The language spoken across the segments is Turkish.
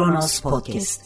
Kronos Podcast.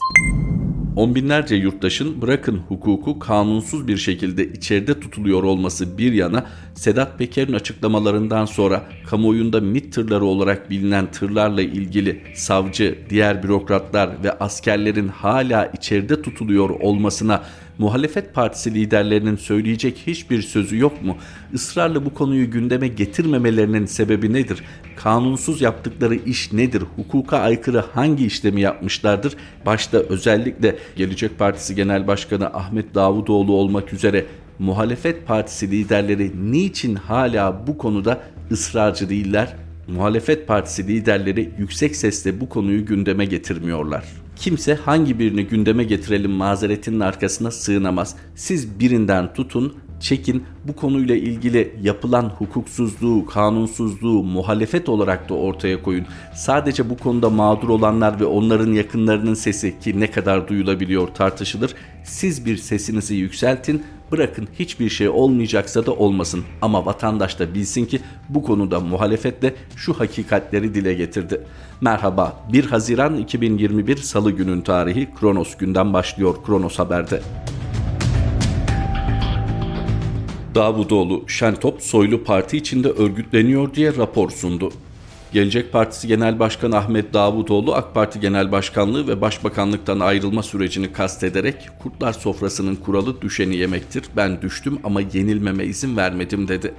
On binlerce yurttaşın bırakın hukuku kanunsuz bir şekilde içeride tutuluyor olması bir yana Sedat Peker'in açıklamalarından sonra kamuoyunda MİT tırları olarak bilinen tırlarla ilgili savcı, diğer bürokratlar ve askerlerin hala içeride tutuluyor olmasına muhalefet partisi liderlerinin söyleyecek hiçbir sözü yok mu? Israrla bu konuyu gündeme getirmemelerinin sebebi nedir? Kanunsuz yaptıkları iş nedir? Hukuka aykırı hangi işlemi yapmışlardır? Başta özellikle Gelecek Partisi Genel Başkanı Ahmet Davutoğlu olmak üzere muhalefet partisi liderleri niçin hala bu konuda ısrarcı değiller? Muhalefet partisi liderleri yüksek sesle bu konuyu gündeme getirmiyorlar. Kimse hangi birini gündeme getirelim mazeretinin arkasına sığınamaz. Siz birinden tutun, çekin bu konuyla ilgili yapılan hukuksuzluğu, kanunsuzluğu muhalefet olarak da ortaya koyun. Sadece bu konuda mağdur olanlar ve onların yakınlarının sesi ki ne kadar duyulabiliyor tartışılır. Siz bir sesinizi yükseltin, bırakın hiçbir şey olmayacaksa da olmasın. Ama vatandaş da bilsin ki bu konuda muhalefetle şu hakikatleri dile getirdi. Merhaba 1 Haziran 2021 Salı günün tarihi Kronos günden başlıyor Kronos Haber'de. Davutoğlu, Şentop soylu parti içinde örgütleniyor diye rapor sundu. Gelecek Partisi Genel Başkanı Ahmet Davutoğlu AK Parti Genel Başkanlığı ve Başbakanlıktan ayrılma sürecini kastederek kurtlar sofrasının kuralı düşeni yemektir. Ben düştüm ama yenilmeme izin vermedim dedi.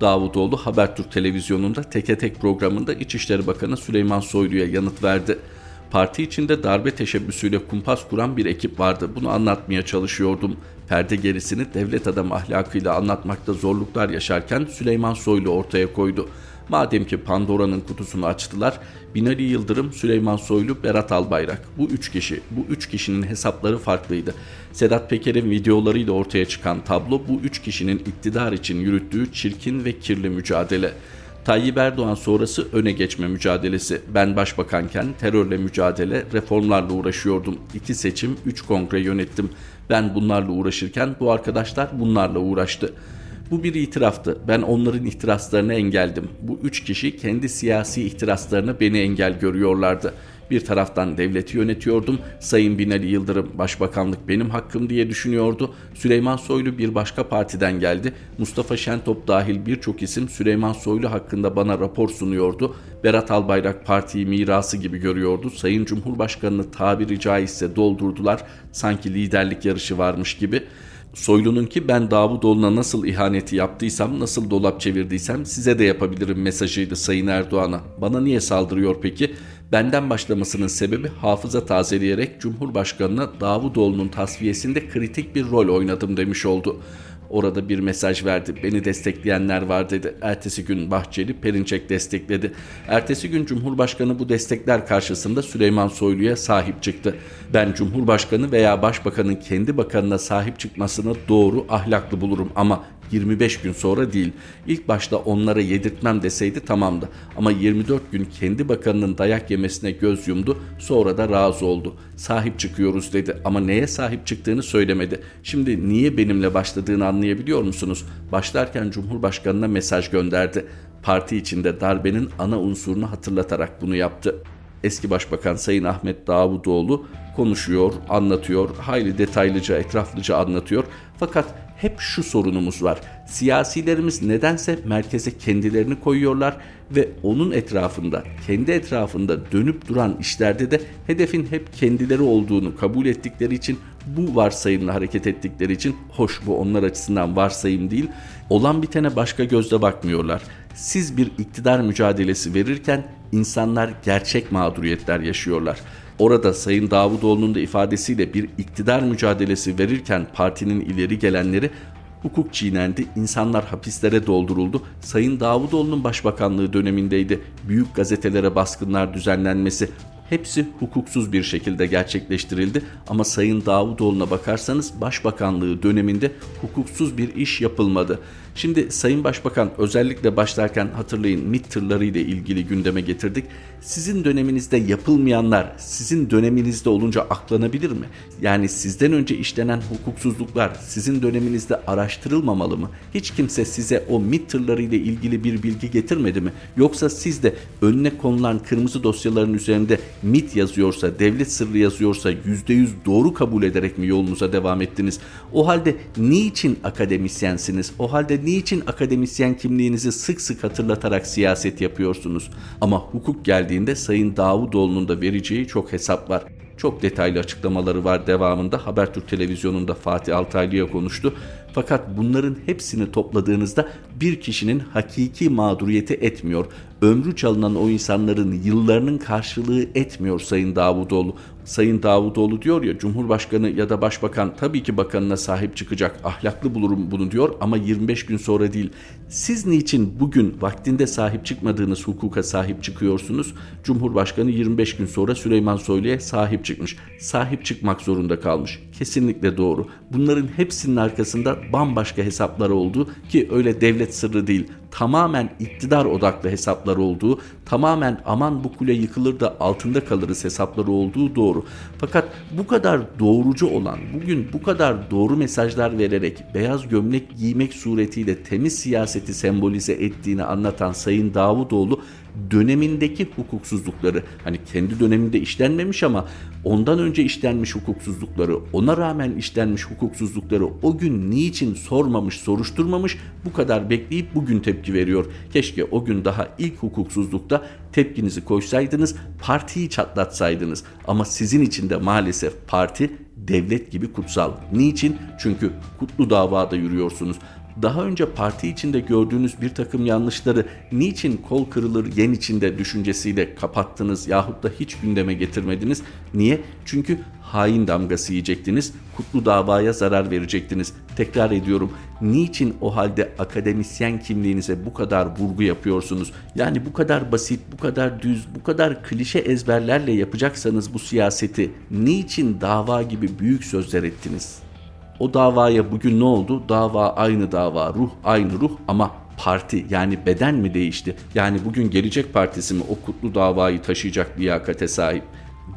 Davutoğlu Habertürk televizyonunda teke tek programında İçişleri Bakanı Süleyman Soylu'ya yanıt verdi. Parti içinde darbe teşebbüsüyle kumpas kuran bir ekip vardı. Bunu anlatmaya çalışıyordum. Perde gerisini devlet adam ahlakıyla anlatmakta zorluklar yaşarken Süleyman Soylu ortaya koydu. Madem ki Pandora'nın kutusunu açtılar, Binali Yıldırım, Süleyman Soylu, Berat Albayrak. Bu üç kişi, bu üç kişinin hesapları farklıydı. Sedat Peker'in videolarıyla ortaya çıkan tablo bu üç kişinin iktidar için yürüttüğü çirkin ve kirli mücadele. Tayyip Erdoğan sonrası öne geçme mücadelesi. Ben başbakanken terörle mücadele, reformlarla uğraşıyordum. İki seçim, üç kongre yönettim. Ben bunlarla uğraşırken bu arkadaşlar bunlarla uğraştı. Bu bir itiraftı. Ben onların ihtiraslarını engeldim. Bu üç kişi kendi siyasi ihtiraslarını beni engel görüyorlardı. Bir taraftan devleti yönetiyordum. Sayın Binali Yıldırım başbakanlık benim hakkım diye düşünüyordu. Süleyman Soylu bir başka partiden geldi. Mustafa Şentop dahil birçok isim Süleyman Soylu hakkında bana rapor sunuyordu. Berat Albayrak partiyi mirası gibi görüyordu. Sayın Cumhurbaşkanını tabiri caizse doldurdular. Sanki liderlik yarışı varmış gibi. Soylu'nun ki ben Davutoğlu'na nasıl ihaneti yaptıysam, nasıl dolap çevirdiysem size de yapabilirim mesajıydı Sayın Erdoğan'a. Bana niye saldırıyor peki? Benden başlamasının sebebi hafıza tazeleyerek Cumhurbaşkanı'na Davutoğlu'nun tasfiyesinde kritik bir rol oynadım demiş oldu. Orada bir mesaj verdi. Beni destekleyenler var dedi. Ertesi gün Bahçeli Perinçek destekledi. Ertesi gün Cumhurbaşkanı bu destekler karşısında Süleyman Soylu'ya sahip çıktı. Ben Cumhurbaşkanı veya Başbakanın kendi bakanına sahip çıkmasını doğru ahlaklı bulurum ama 25 gün sonra değil. İlk başta onlara yedirtmem deseydi tamamdı. Ama 24 gün kendi bakanının dayak yemesine göz yumdu. Sonra da razı oldu. Sahip çıkıyoruz dedi ama neye sahip çıktığını söylemedi. Şimdi niye benimle başladığını anlayabiliyor musunuz? Başlarken Cumhurbaşkanına mesaj gönderdi. Parti içinde darbenin ana unsurunu hatırlatarak bunu yaptı. Eski Başbakan Sayın Ahmet Davutoğlu konuşuyor, anlatıyor, hayli detaylıca, etraflıca anlatıyor. Fakat hep şu sorunumuz var. Siyasilerimiz nedense merkeze kendilerini koyuyorlar ve onun etrafında, kendi etrafında dönüp duran işlerde de hedefin hep kendileri olduğunu kabul ettikleri için bu varsayımla hareket ettikleri için hoş bu onlar açısından varsayım değil. Olan bitene başka gözle bakmıyorlar. Siz bir iktidar mücadelesi verirken insanlar gerçek mağduriyetler yaşıyorlar. Orada Sayın Davutoğlu'nun da ifadesiyle bir iktidar mücadelesi verirken partinin ileri gelenleri hukuk çiğnendi, insanlar hapislere dolduruldu. Sayın Davutoğlu'nun başbakanlığı dönemindeydi. Büyük gazetelere baskınlar düzenlenmesi, hepsi hukuksuz bir şekilde gerçekleştirildi. Ama Sayın Davutoğlu'na bakarsanız başbakanlığı döneminde hukuksuz bir iş yapılmadı. Şimdi Sayın Başbakan özellikle başlarken hatırlayın MİT tırları ile ilgili gündeme getirdik. Sizin döneminizde yapılmayanlar sizin döneminizde olunca aklanabilir mi? Yani sizden önce işlenen hukuksuzluklar sizin döneminizde araştırılmamalı mı? Hiç kimse size o MİT tırları ile ilgili bir bilgi getirmedi mi? Yoksa siz de önüne konulan kırmızı dosyaların üzerinde MIT yazıyorsa, devlet sırrı yazıyorsa %100 doğru kabul ederek mi yolunuza devam ettiniz? O halde niçin akademisyensiniz? O halde niçin akademisyen kimliğinizi sık sık hatırlatarak siyaset yapıyorsunuz? Ama hukuk geldiğinde Sayın Davutoğlu'nun da vereceği çok hesap var. Çok detaylı açıklamaları var devamında. Habertürk televizyonunda Fatih Altaylı'ya konuştu. Fakat bunların hepsini topladığınızda bir kişinin hakiki mağduriyeti etmiyor. Ömrü çalınan o insanların yıllarının karşılığı etmiyor Sayın Davutoğlu. Sayın Davutoğlu diyor ya Cumhurbaşkanı ya da Başbakan tabii ki bakanına sahip çıkacak. Ahlaklı bulurum bunu diyor ama 25 gün sonra değil. Siz niçin bugün vaktinde sahip çıkmadığınız hukuka sahip çıkıyorsunuz? Cumhurbaşkanı 25 gün sonra Süleyman Soylu'ya sahip çıkmış. Sahip çıkmak zorunda kalmış. Kesinlikle doğru. Bunların hepsinin arkasında bambaşka hesaplar olduğu ki öyle devlet sırrı değil tamamen iktidar odaklı hesaplar olduğu, tamamen aman bu kule yıkılır da altında kalırız hesapları olduğu doğru. Fakat bu kadar doğrucu olan, bugün bu kadar doğru mesajlar vererek beyaz gömlek giymek suretiyle temiz siyaseti sembolize ettiğini anlatan Sayın Davutoğlu dönemindeki hukuksuzlukları hani kendi döneminde işlenmemiş ama ondan önce işlenmiş hukuksuzlukları ona rağmen işlenmiş hukuksuzlukları o gün niçin sormamış soruşturmamış bu kadar bekleyip bugün tepki veriyor. Keşke o gün daha ilk hukuksuzlukta tepkinizi koysaydınız partiyi çatlatsaydınız ama sizin için de maalesef parti devlet gibi kutsal. Niçin? Çünkü kutlu davada yürüyorsunuz daha önce parti içinde gördüğünüz bir takım yanlışları niçin kol kırılır yen içinde düşüncesiyle kapattınız yahut da hiç gündeme getirmediniz? Niye? Çünkü hain damgası yiyecektiniz, kutlu davaya zarar verecektiniz. Tekrar ediyorum, niçin o halde akademisyen kimliğinize bu kadar vurgu yapıyorsunuz? Yani bu kadar basit, bu kadar düz, bu kadar klişe ezberlerle yapacaksanız bu siyaseti niçin dava gibi büyük sözler ettiniz?'' O davaya bugün ne oldu? Dava aynı dava, ruh aynı ruh ama parti yani beden mi değişti? Yani bugün Gelecek Partisi mi o kutlu davayı taşıyacak liyakate sahip?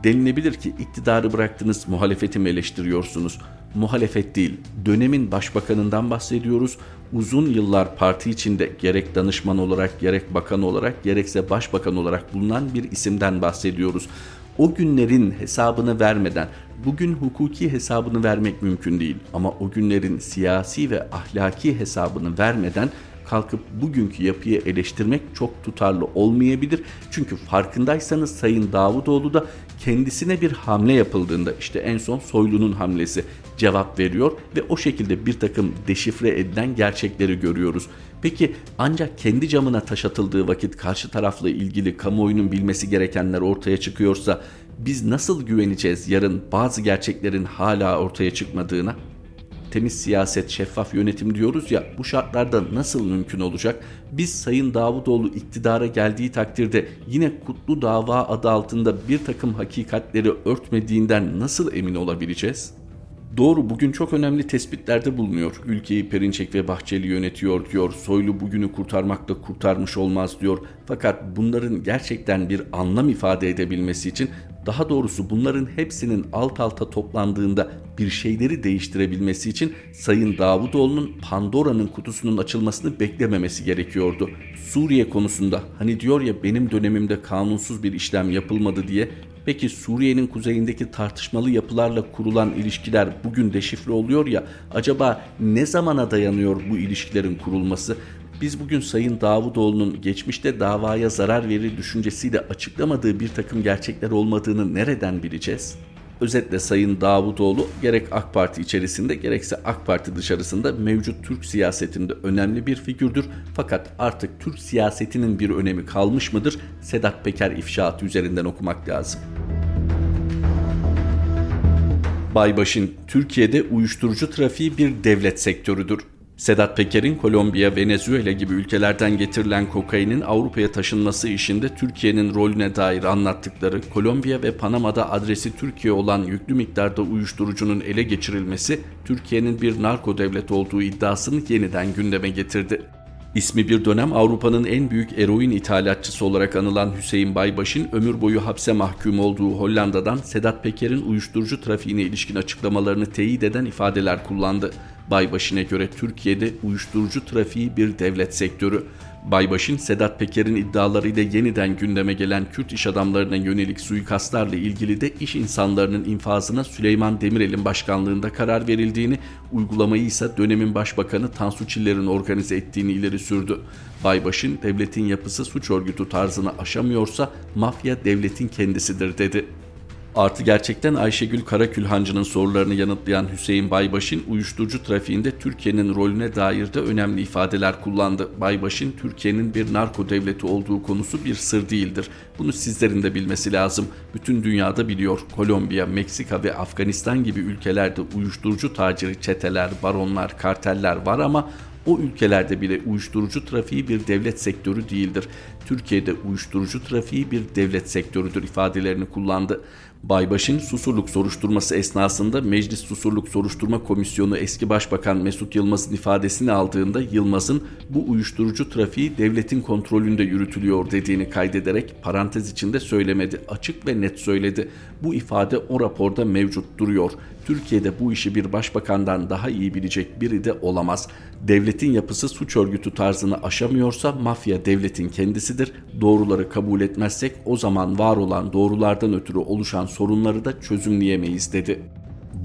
Denilebilir ki iktidarı bıraktınız muhalefeti mi eleştiriyorsunuz? Muhalefet değil, dönemin başbakanından bahsediyoruz. Uzun yıllar parti içinde gerek danışman olarak, gerek bakan olarak, gerekse başbakan olarak bulunan bir isimden bahsediyoruz o günlerin hesabını vermeden bugün hukuki hesabını vermek mümkün değil. Ama o günlerin siyasi ve ahlaki hesabını vermeden kalkıp bugünkü yapıyı eleştirmek çok tutarlı olmayabilir. Çünkü farkındaysanız Sayın Davutoğlu da kendisine bir hamle yapıldığında işte en son Soylu'nun hamlesi cevap veriyor ve o şekilde bir takım deşifre edilen gerçekleri görüyoruz. Peki ancak kendi camına taş atıldığı vakit karşı tarafla ilgili kamuoyunun bilmesi gerekenler ortaya çıkıyorsa biz nasıl güveneceğiz yarın bazı gerçeklerin hala ortaya çıkmadığına? Temiz siyaset, şeffaf yönetim diyoruz ya bu şartlarda nasıl mümkün olacak? Biz Sayın Davutoğlu iktidara geldiği takdirde yine kutlu dava adı altında bir takım hakikatleri örtmediğinden nasıl emin olabileceğiz? Doğru bugün çok önemli tespitlerde bulunuyor. Ülkeyi Perinçek ve Bahçeli yönetiyor diyor. Soylu bugünü kurtarmakla kurtarmış olmaz diyor. Fakat bunların gerçekten bir anlam ifade edebilmesi için daha doğrusu bunların hepsinin alt alta toplandığında bir şeyleri değiştirebilmesi için Sayın Davutoğlu'nun Pandora'nın kutusunun açılmasını beklememesi gerekiyordu. Suriye konusunda hani diyor ya benim dönemimde kanunsuz bir işlem yapılmadı diye Peki Suriye'nin kuzeyindeki tartışmalı yapılarla kurulan ilişkiler bugün deşifre oluyor ya acaba ne zamana dayanıyor bu ilişkilerin kurulması? Biz bugün Sayın Davutoğlu'nun geçmişte davaya zarar verir düşüncesiyle açıklamadığı bir takım gerçekler olmadığını nereden bileceğiz? Özetle Sayın Davutoğlu gerek AK Parti içerisinde gerekse AK Parti dışarısında mevcut Türk siyasetinde önemli bir figürdür. Fakat artık Türk siyasetinin bir önemi kalmış mıdır? Sedat Peker ifşaatı üzerinden okumak lazım. Baybaş'ın Türkiye'de uyuşturucu trafiği bir devlet sektörüdür. Sedat Peker'in Kolombiya, Venezuela gibi ülkelerden getirilen kokainin Avrupa'ya taşınması işinde Türkiye'nin rolüne dair anlattıkları, Kolombiya ve Panama'da adresi Türkiye olan yüklü miktarda uyuşturucunun ele geçirilmesi, Türkiye'nin bir narko devlet olduğu iddiasını yeniden gündeme getirdi. İsmi bir dönem Avrupa'nın en büyük eroin ithalatçısı olarak anılan Hüseyin Baybaş'ın ömür boyu hapse mahkum olduğu Hollanda'dan Sedat Peker'in uyuşturucu trafiğine ilişkin açıklamalarını teyit eden ifadeler kullandı. Baybaşin'e göre Türkiye'de uyuşturucu trafiği bir devlet sektörü. Baybaş'ın Sedat Peker'in iddialarıyla yeniden gündeme gelen Kürt iş adamlarına yönelik suikastlarla ilgili de iş insanlarının infazına Süleyman Demirel'in başkanlığında karar verildiğini, uygulamayı ise dönemin başbakanı Tansu Çiller'in organize ettiğini ileri sürdü. Baybaş'ın devletin yapısı suç örgütü tarzını aşamıyorsa mafya devletin kendisidir dedi. Artı gerçekten Ayşegül Karakülhancı'nın sorularını yanıtlayan Hüseyin Baybaş'ın uyuşturucu trafiğinde Türkiye'nin rolüne dair de önemli ifadeler kullandı. Baybaş'ın Türkiye'nin bir narko devleti olduğu konusu bir sır değildir. Bunu sizlerin de bilmesi lazım. Bütün dünyada biliyor. Kolombiya, Meksika ve Afganistan gibi ülkelerde uyuşturucu taciri çeteler, baronlar, karteller var ama o ülkelerde bile uyuşturucu trafiği bir devlet sektörü değildir. Türkiye'de uyuşturucu trafiği bir devlet sektörüdür ifadelerini kullandı. Baybaş'ın Susurluk soruşturması esnasında Meclis Susurluk Soruşturma Komisyonu eski Başbakan Mesut Yılmaz'ın ifadesini aldığında Yılmaz'ın bu uyuşturucu trafiği devletin kontrolünde yürütülüyor dediğini kaydederek parantez içinde söylemedi. Açık ve net söyledi. Bu ifade o raporda mevcut duruyor. Türkiye'de bu işi bir başbakandan daha iyi bilecek biri de olamaz. Devletin yapısı suç örgütü tarzını aşamıyorsa mafya devletin kendisidir. Doğruları kabul etmezsek o zaman var olan doğrulardan ötürü oluşan sorunları da çözümleyemeyiz dedi.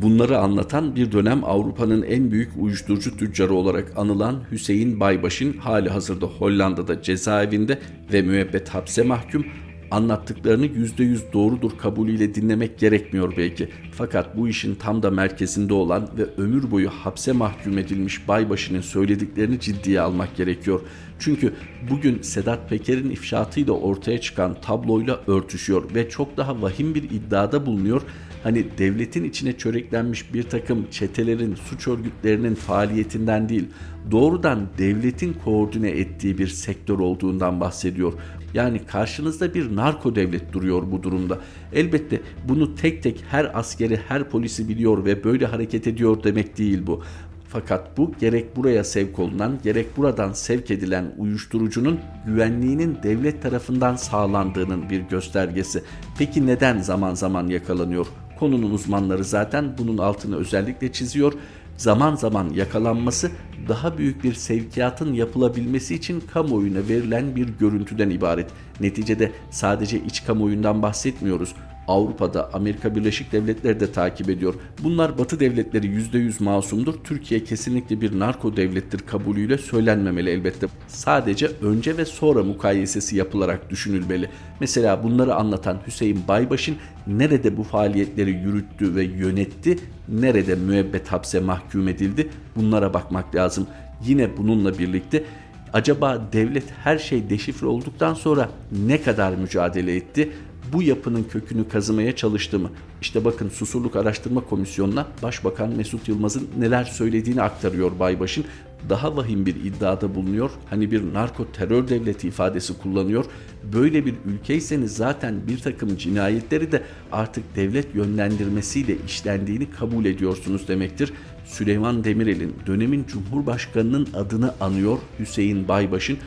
Bunları anlatan bir dönem Avrupa'nın en büyük uyuşturucu tüccarı olarak anılan Hüseyin Baybaş'ın hali hazırda Hollanda'da cezaevinde ve müebbet hapse mahkum anlattıklarını %100 doğrudur kabulüyle dinlemek gerekmiyor belki. Fakat bu işin tam da merkezinde olan ve ömür boyu hapse mahkum edilmiş Baybaşı'nın söylediklerini ciddiye almak gerekiyor. Çünkü bugün Sedat Peker'in ifşaatıyla ortaya çıkan tabloyla örtüşüyor ve çok daha vahim bir iddiada bulunuyor. Hani devletin içine çöreklenmiş bir takım çetelerin, suç örgütlerinin faaliyetinden değil, doğrudan devletin koordine ettiği bir sektör olduğundan bahsediyor. Yani karşınızda bir narko devlet duruyor bu durumda. Elbette bunu tek tek her askeri, her polisi biliyor ve böyle hareket ediyor demek değil bu. Fakat bu gerek buraya sevk olunan gerek buradan sevk edilen uyuşturucunun güvenliğinin devlet tarafından sağlandığının bir göstergesi. Peki neden zaman zaman yakalanıyor? Konunun uzmanları zaten bunun altını özellikle çiziyor zaman zaman yakalanması daha büyük bir sevkiyatın yapılabilmesi için kamuoyuna verilen bir görüntüden ibaret. Neticede sadece iç kamuoyundan bahsetmiyoruz. Avrupa'da Amerika Birleşik Devletleri de takip ediyor. Bunlar Batı devletleri %100 masumdur. Türkiye kesinlikle bir narko devlettir kabulüyle söylenmemeli elbette. Sadece önce ve sonra mukayesesi yapılarak düşünülmeli. Mesela bunları anlatan Hüseyin Baybaş'ın nerede bu faaliyetleri yürüttü ve yönetti, nerede müebbet hapse mahkum edildi bunlara bakmak lazım. Yine bununla birlikte acaba devlet her şey deşifre olduktan sonra ne kadar mücadele etti? Bu yapının kökünü kazımaya çalıştı mı? İşte bakın Susurluk Araştırma Komisyonu'na Başbakan Mesut Yılmaz'ın neler söylediğini aktarıyor Baybaş'ın. Daha vahim bir iddiada bulunuyor. Hani bir narko terör devleti ifadesi kullanıyor. Böyle bir ülkeyseniz zaten bir takım cinayetleri de artık devlet yönlendirmesiyle işlendiğini kabul ediyorsunuz demektir. Süleyman Demirel'in dönemin Cumhurbaşkanı'nın adını anıyor Hüseyin Baybaş'ın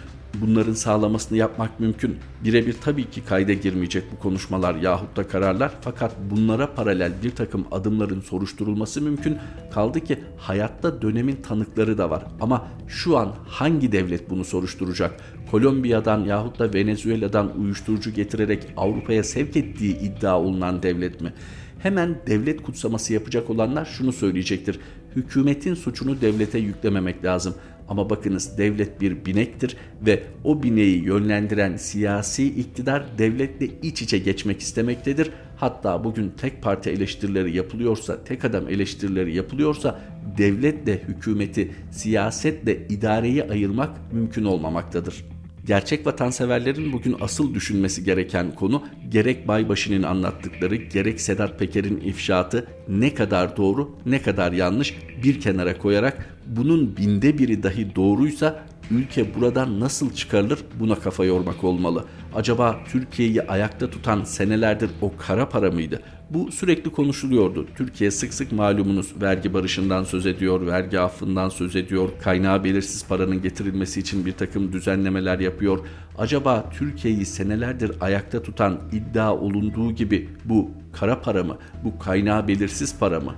bunların sağlamasını yapmak mümkün. Birebir tabii ki kayda girmeyecek bu konuşmalar yahut da kararlar fakat bunlara paralel bir takım adımların soruşturulması mümkün. Kaldı ki hayatta dönemin tanıkları da var ama şu an hangi devlet bunu soruşturacak? Kolombiya'dan yahut da Venezuela'dan uyuşturucu getirerek Avrupa'ya sevk ettiği iddia olunan devlet mi? Hemen devlet kutsaması yapacak olanlar şunu söyleyecektir. Hükümetin suçunu devlete yüklememek lazım. Ama bakınız devlet bir binektir ve o bineği yönlendiren siyasi iktidar devletle iç içe geçmek istemektedir. Hatta bugün tek parti eleştirileri yapılıyorsa, tek adam eleştirileri yapılıyorsa devletle hükümeti, siyasetle idareyi ayırmak mümkün olmamaktadır. Gerçek vatanseverlerin bugün asıl düşünmesi gereken konu gerek Baybaşı'nın anlattıkları gerek Sedat Peker'in ifşaatı ne kadar doğru ne kadar yanlış bir kenara koyarak bunun binde biri dahi doğruysa ülke buradan nasıl çıkarılır buna kafa yormak olmalı. Acaba Türkiye'yi ayakta tutan senelerdir o kara para mıydı? Bu sürekli konuşuluyordu. Türkiye sık sık malumunuz vergi barışından söz ediyor, vergi affından söz ediyor, kaynağı belirsiz paranın getirilmesi için bir takım düzenlemeler yapıyor. Acaba Türkiye'yi senelerdir ayakta tutan iddia olunduğu gibi bu kara para mı, bu kaynağı belirsiz para mı?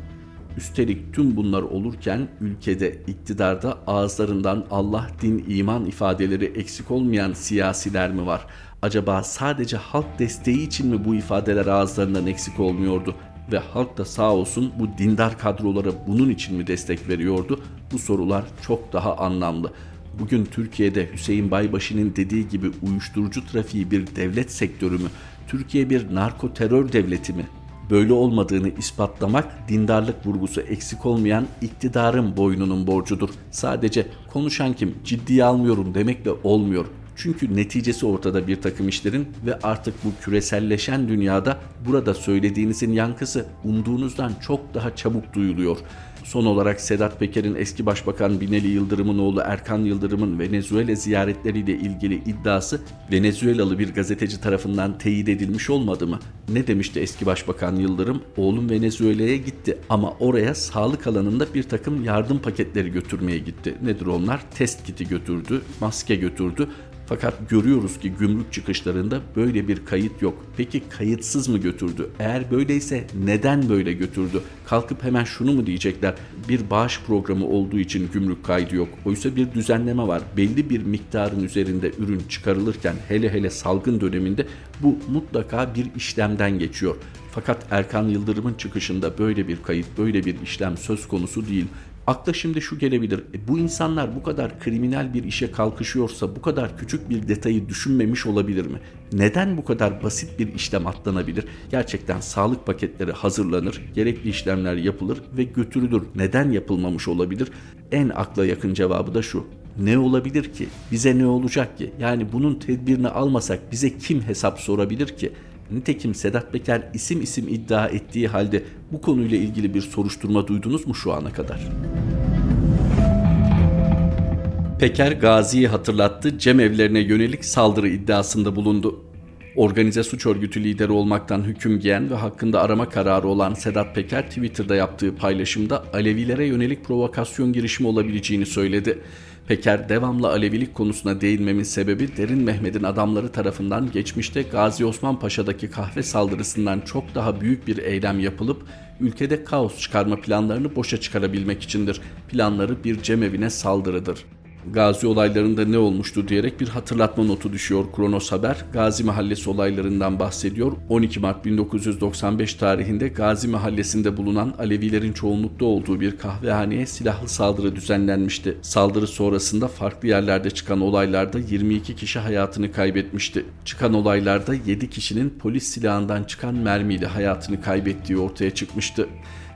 Üstelik tüm bunlar olurken ülkede iktidarda ağızlarından Allah, din, iman ifadeleri eksik olmayan siyasiler mi var? Acaba sadece halk desteği için mi bu ifadeler ağızlarından eksik olmuyordu? Ve halk da sağ olsun bu dindar kadrolara bunun için mi destek veriyordu? Bu sorular çok daha anlamlı. Bugün Türkiye'de Hüseyin Baybaşı'nın dediği gibi uyuşturucu trafiği bir devlet sektörü mü? Türkiye bir narko terör devleti mi? Böyle olmadığını ispatlamak dindarlık vurgusu eksik olmayan iktidarın boynunun borcudur. Sadece konuşan kim ciddiye almıyorum demekle olmuyor. Çünkü neticesi ortada bir takım işlerin ve artık bu küreselleşen dünyada burada söylediğinizin yankısı umduğunuzdan çok daha çabuk duyuluyor. Son olarak Sedat Peker'in eski başbakan Binali Yıldırım'ın oğlu Erkan Yıldırım'ın Venezuela ziyaretleriyle ilgili iddiası Venezuelalı bir gazeteci tarafından teyit edilmiş olmadı mı? Ne demişti eski başbakan Yıldırım? Oğlum Venezuela'ya gitti ama oraya sağlık alanında bir takım yardım paketleri götürmeye gitti. Nedir onlar? Test kiti götürdü, maske götürdü fakat görüyoruz ki gümrük çıkışlarında böyle bir kayıt yok. Peki kayıtsız mı götürdü? Eğer böyleyse neden böyle götürdü? Kalkıp hemen şunu mu diyecekler? Bir bağış programı olduğu için gümrük kaydı yok. Oysa bir düzenleme var. Belli bir miktarın üzerinde ürün çıkarılırken hele hele salgın döneminde bu mutlaka bir işlemden geçiyor. Fakat Erkan Yıldırım'ın çıkışında böyle bir kayıt, böyle bir işlem söz konusu değil. Akla şimdi şu gelebilir. E, bu insanlar bu kadar kriminal bir işe kalkışıyorsa bu kadar küçük bir detayı düşünmemiş olabilir mi? Neden bu kadar basit bir işlem atlanabilir? Gerçekten sağlık paketleri hazırlanır, gerekli işlemler yapılır ve götürülür. Neden yapılmamış olabilir? En akla yakın cevabı da şu. Ne olabilir ki? Bize ne olacak ki? Yani bunun tedbirini almasak bize kim hesap sorabilir ki? Nitekim Sedat Peker isim isim iddia ettiği halde bu konuyla ilgili bir soruşturma duydunuz mu şu ana kadar? Peker Gazi'yi hatırlattı, cemevlerine yönelik saldırı iddiasında bulundu. Organize suç örgütü lideri olmaktan hüküm giyen ve hakkında arama kararı olan Sedat Peker Twitter'da yaptığı paylaşımda Alevilere yönelik provokasyon girişimi olabileceğini söyledi. Peker devamlı Alevilik konusuna değinmemin sebebi Derin Mehmet'in adamları tarafından geçmişte Gazi Osman Paşa'daki kahve saldırısından çok daha büyük bir eylem yapılıp ülkede kaos çıkarma planlarını boşa çıkarabilmek içindir. Planları bir cemevine saldırıdır. Gazi olaylarında ne olmuştu diyerek bir hatırlatma notu düşüyor Kronos Haber. Gazi Mahallesi olaylarından bahsediyor. 12 Mart 1995 tarihinde Gazi Mahallesi'nde bulunan Alevilerin çoğunlukta olduğu bir kahvehaneye silahlı saldırı düzenlenmişti. Saldırı sonrasında farklı yerlerde çıkan olaylarda 22 kişi hayatını kaybetmişti. Çıkan olaylarda 7 kişinin polis silahından çıkan mermiyle hayatını kaybettiği ortaya çıkmıştı.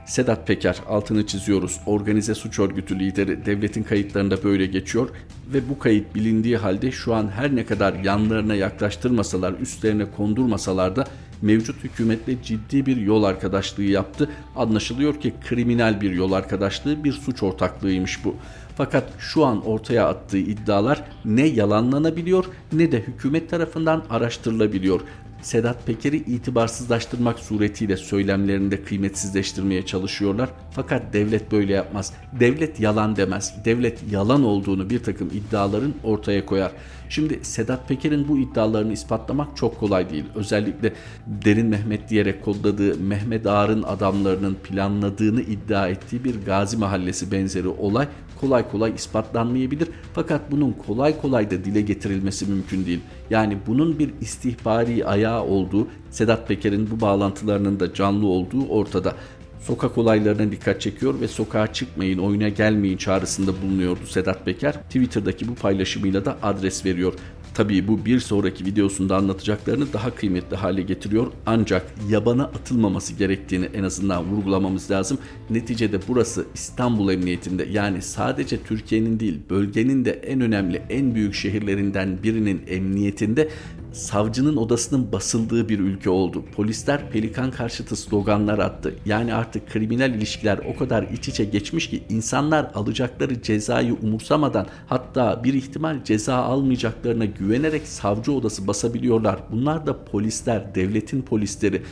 Sedat Peker altını çiziyoruz. Organize suç örgütü lideri devletin kayıtlarında böyle geçiyor ve bu kayıt bilindiği halde şu an her ne kadar yanlarına yaklaştırmasalar, üstlerine kondurmasalar da mevcut hükümetle ciddi bir yol arkadaşlığı yaptı. Anlaşılıyor ki kriminal bir yol arkadaşlığı, bir suç ortaklığıymış bu. Fakat şu an ortaya attığı iddialar ne yalanlanabiliyor ne de hükümet tarafından araştırılabiliyor. Sedat Peker'i itibarsızlaştırmak suretiyle söylemlerini de kıymetsizleştirmeye çalışıyorlar. Fakat devlet böyle yapmaz. Devlet yalan demez. Devlet yalan olduğunu bir takım iddiaların ortaya koyar. Şimdi Sedat Peker'in bu iddialarını ispatlamak çok kolay değil. Özellikle Derin Mehmet diyerek kodladığı Mehmet Ağar'ın adamlarının planladığını iddia ettiği bir Gazi Mahallesi benzeri olay kolay kolay ispatlanmayabilir. Fakat bunun kolay kolay da dile getirilmesi mümkün değil. Yani bunun bir istihbari ayağı olduğu, Sedat Peker'in bu bağlantılarının da canlı olduğu ortada sokak olaylarına dikkat çekiyor ve sokağa çıkmayın, oyuna gelmeyin çağrısında bulunuyordu Sedat Peker. Twitter'daki bu paylaşımıyla da adres veriyor. Tabii bu bir sonraki videosunda anlatacaklarını daha kıymetli hale getiriyor. Ancak yabana atılmaması gerektiğini en azından vurgulamamız lazım. Neticede burası İstanbul Emniyetinde yani sadece Türkiye'nin değil bölgenin de en önemli en büyük şehirlerinden birinin emniyetinde savcının odasının basıldığı bir ülke oldu. Polisler pelikan karşıtı sloganlar attı. Yani artık kriminal ilişkiler o kadar iç içe geçmiş ki insanlar alacakları cezayı umursamadan hatta bir ihtimal ceza almayacaklarına güvenerek savcı odası basabiliyorlar. Bunlar da polisler, devletin polisleri.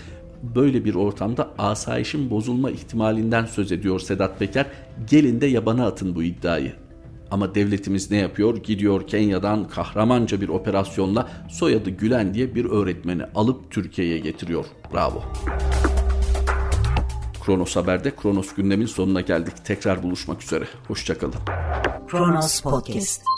Böyle bir ortamda asayişin bozulma ihtimalinden söz ediyor Sedat Peker. Gelin de yabana atın bu iddiayı. Ama devletimiz ne yapıyor? Gidiyor Kenya'dan kahramanca bir operasyonla soyadı Gülen diye bir öğretmeni alıp Türkiye'ye getiriyor. Bravo. Kronos Haber'de Kronos gündemin sonuna geldik. Tekrar buluşmak üzere. Hoşçakalın. Kronos Podcast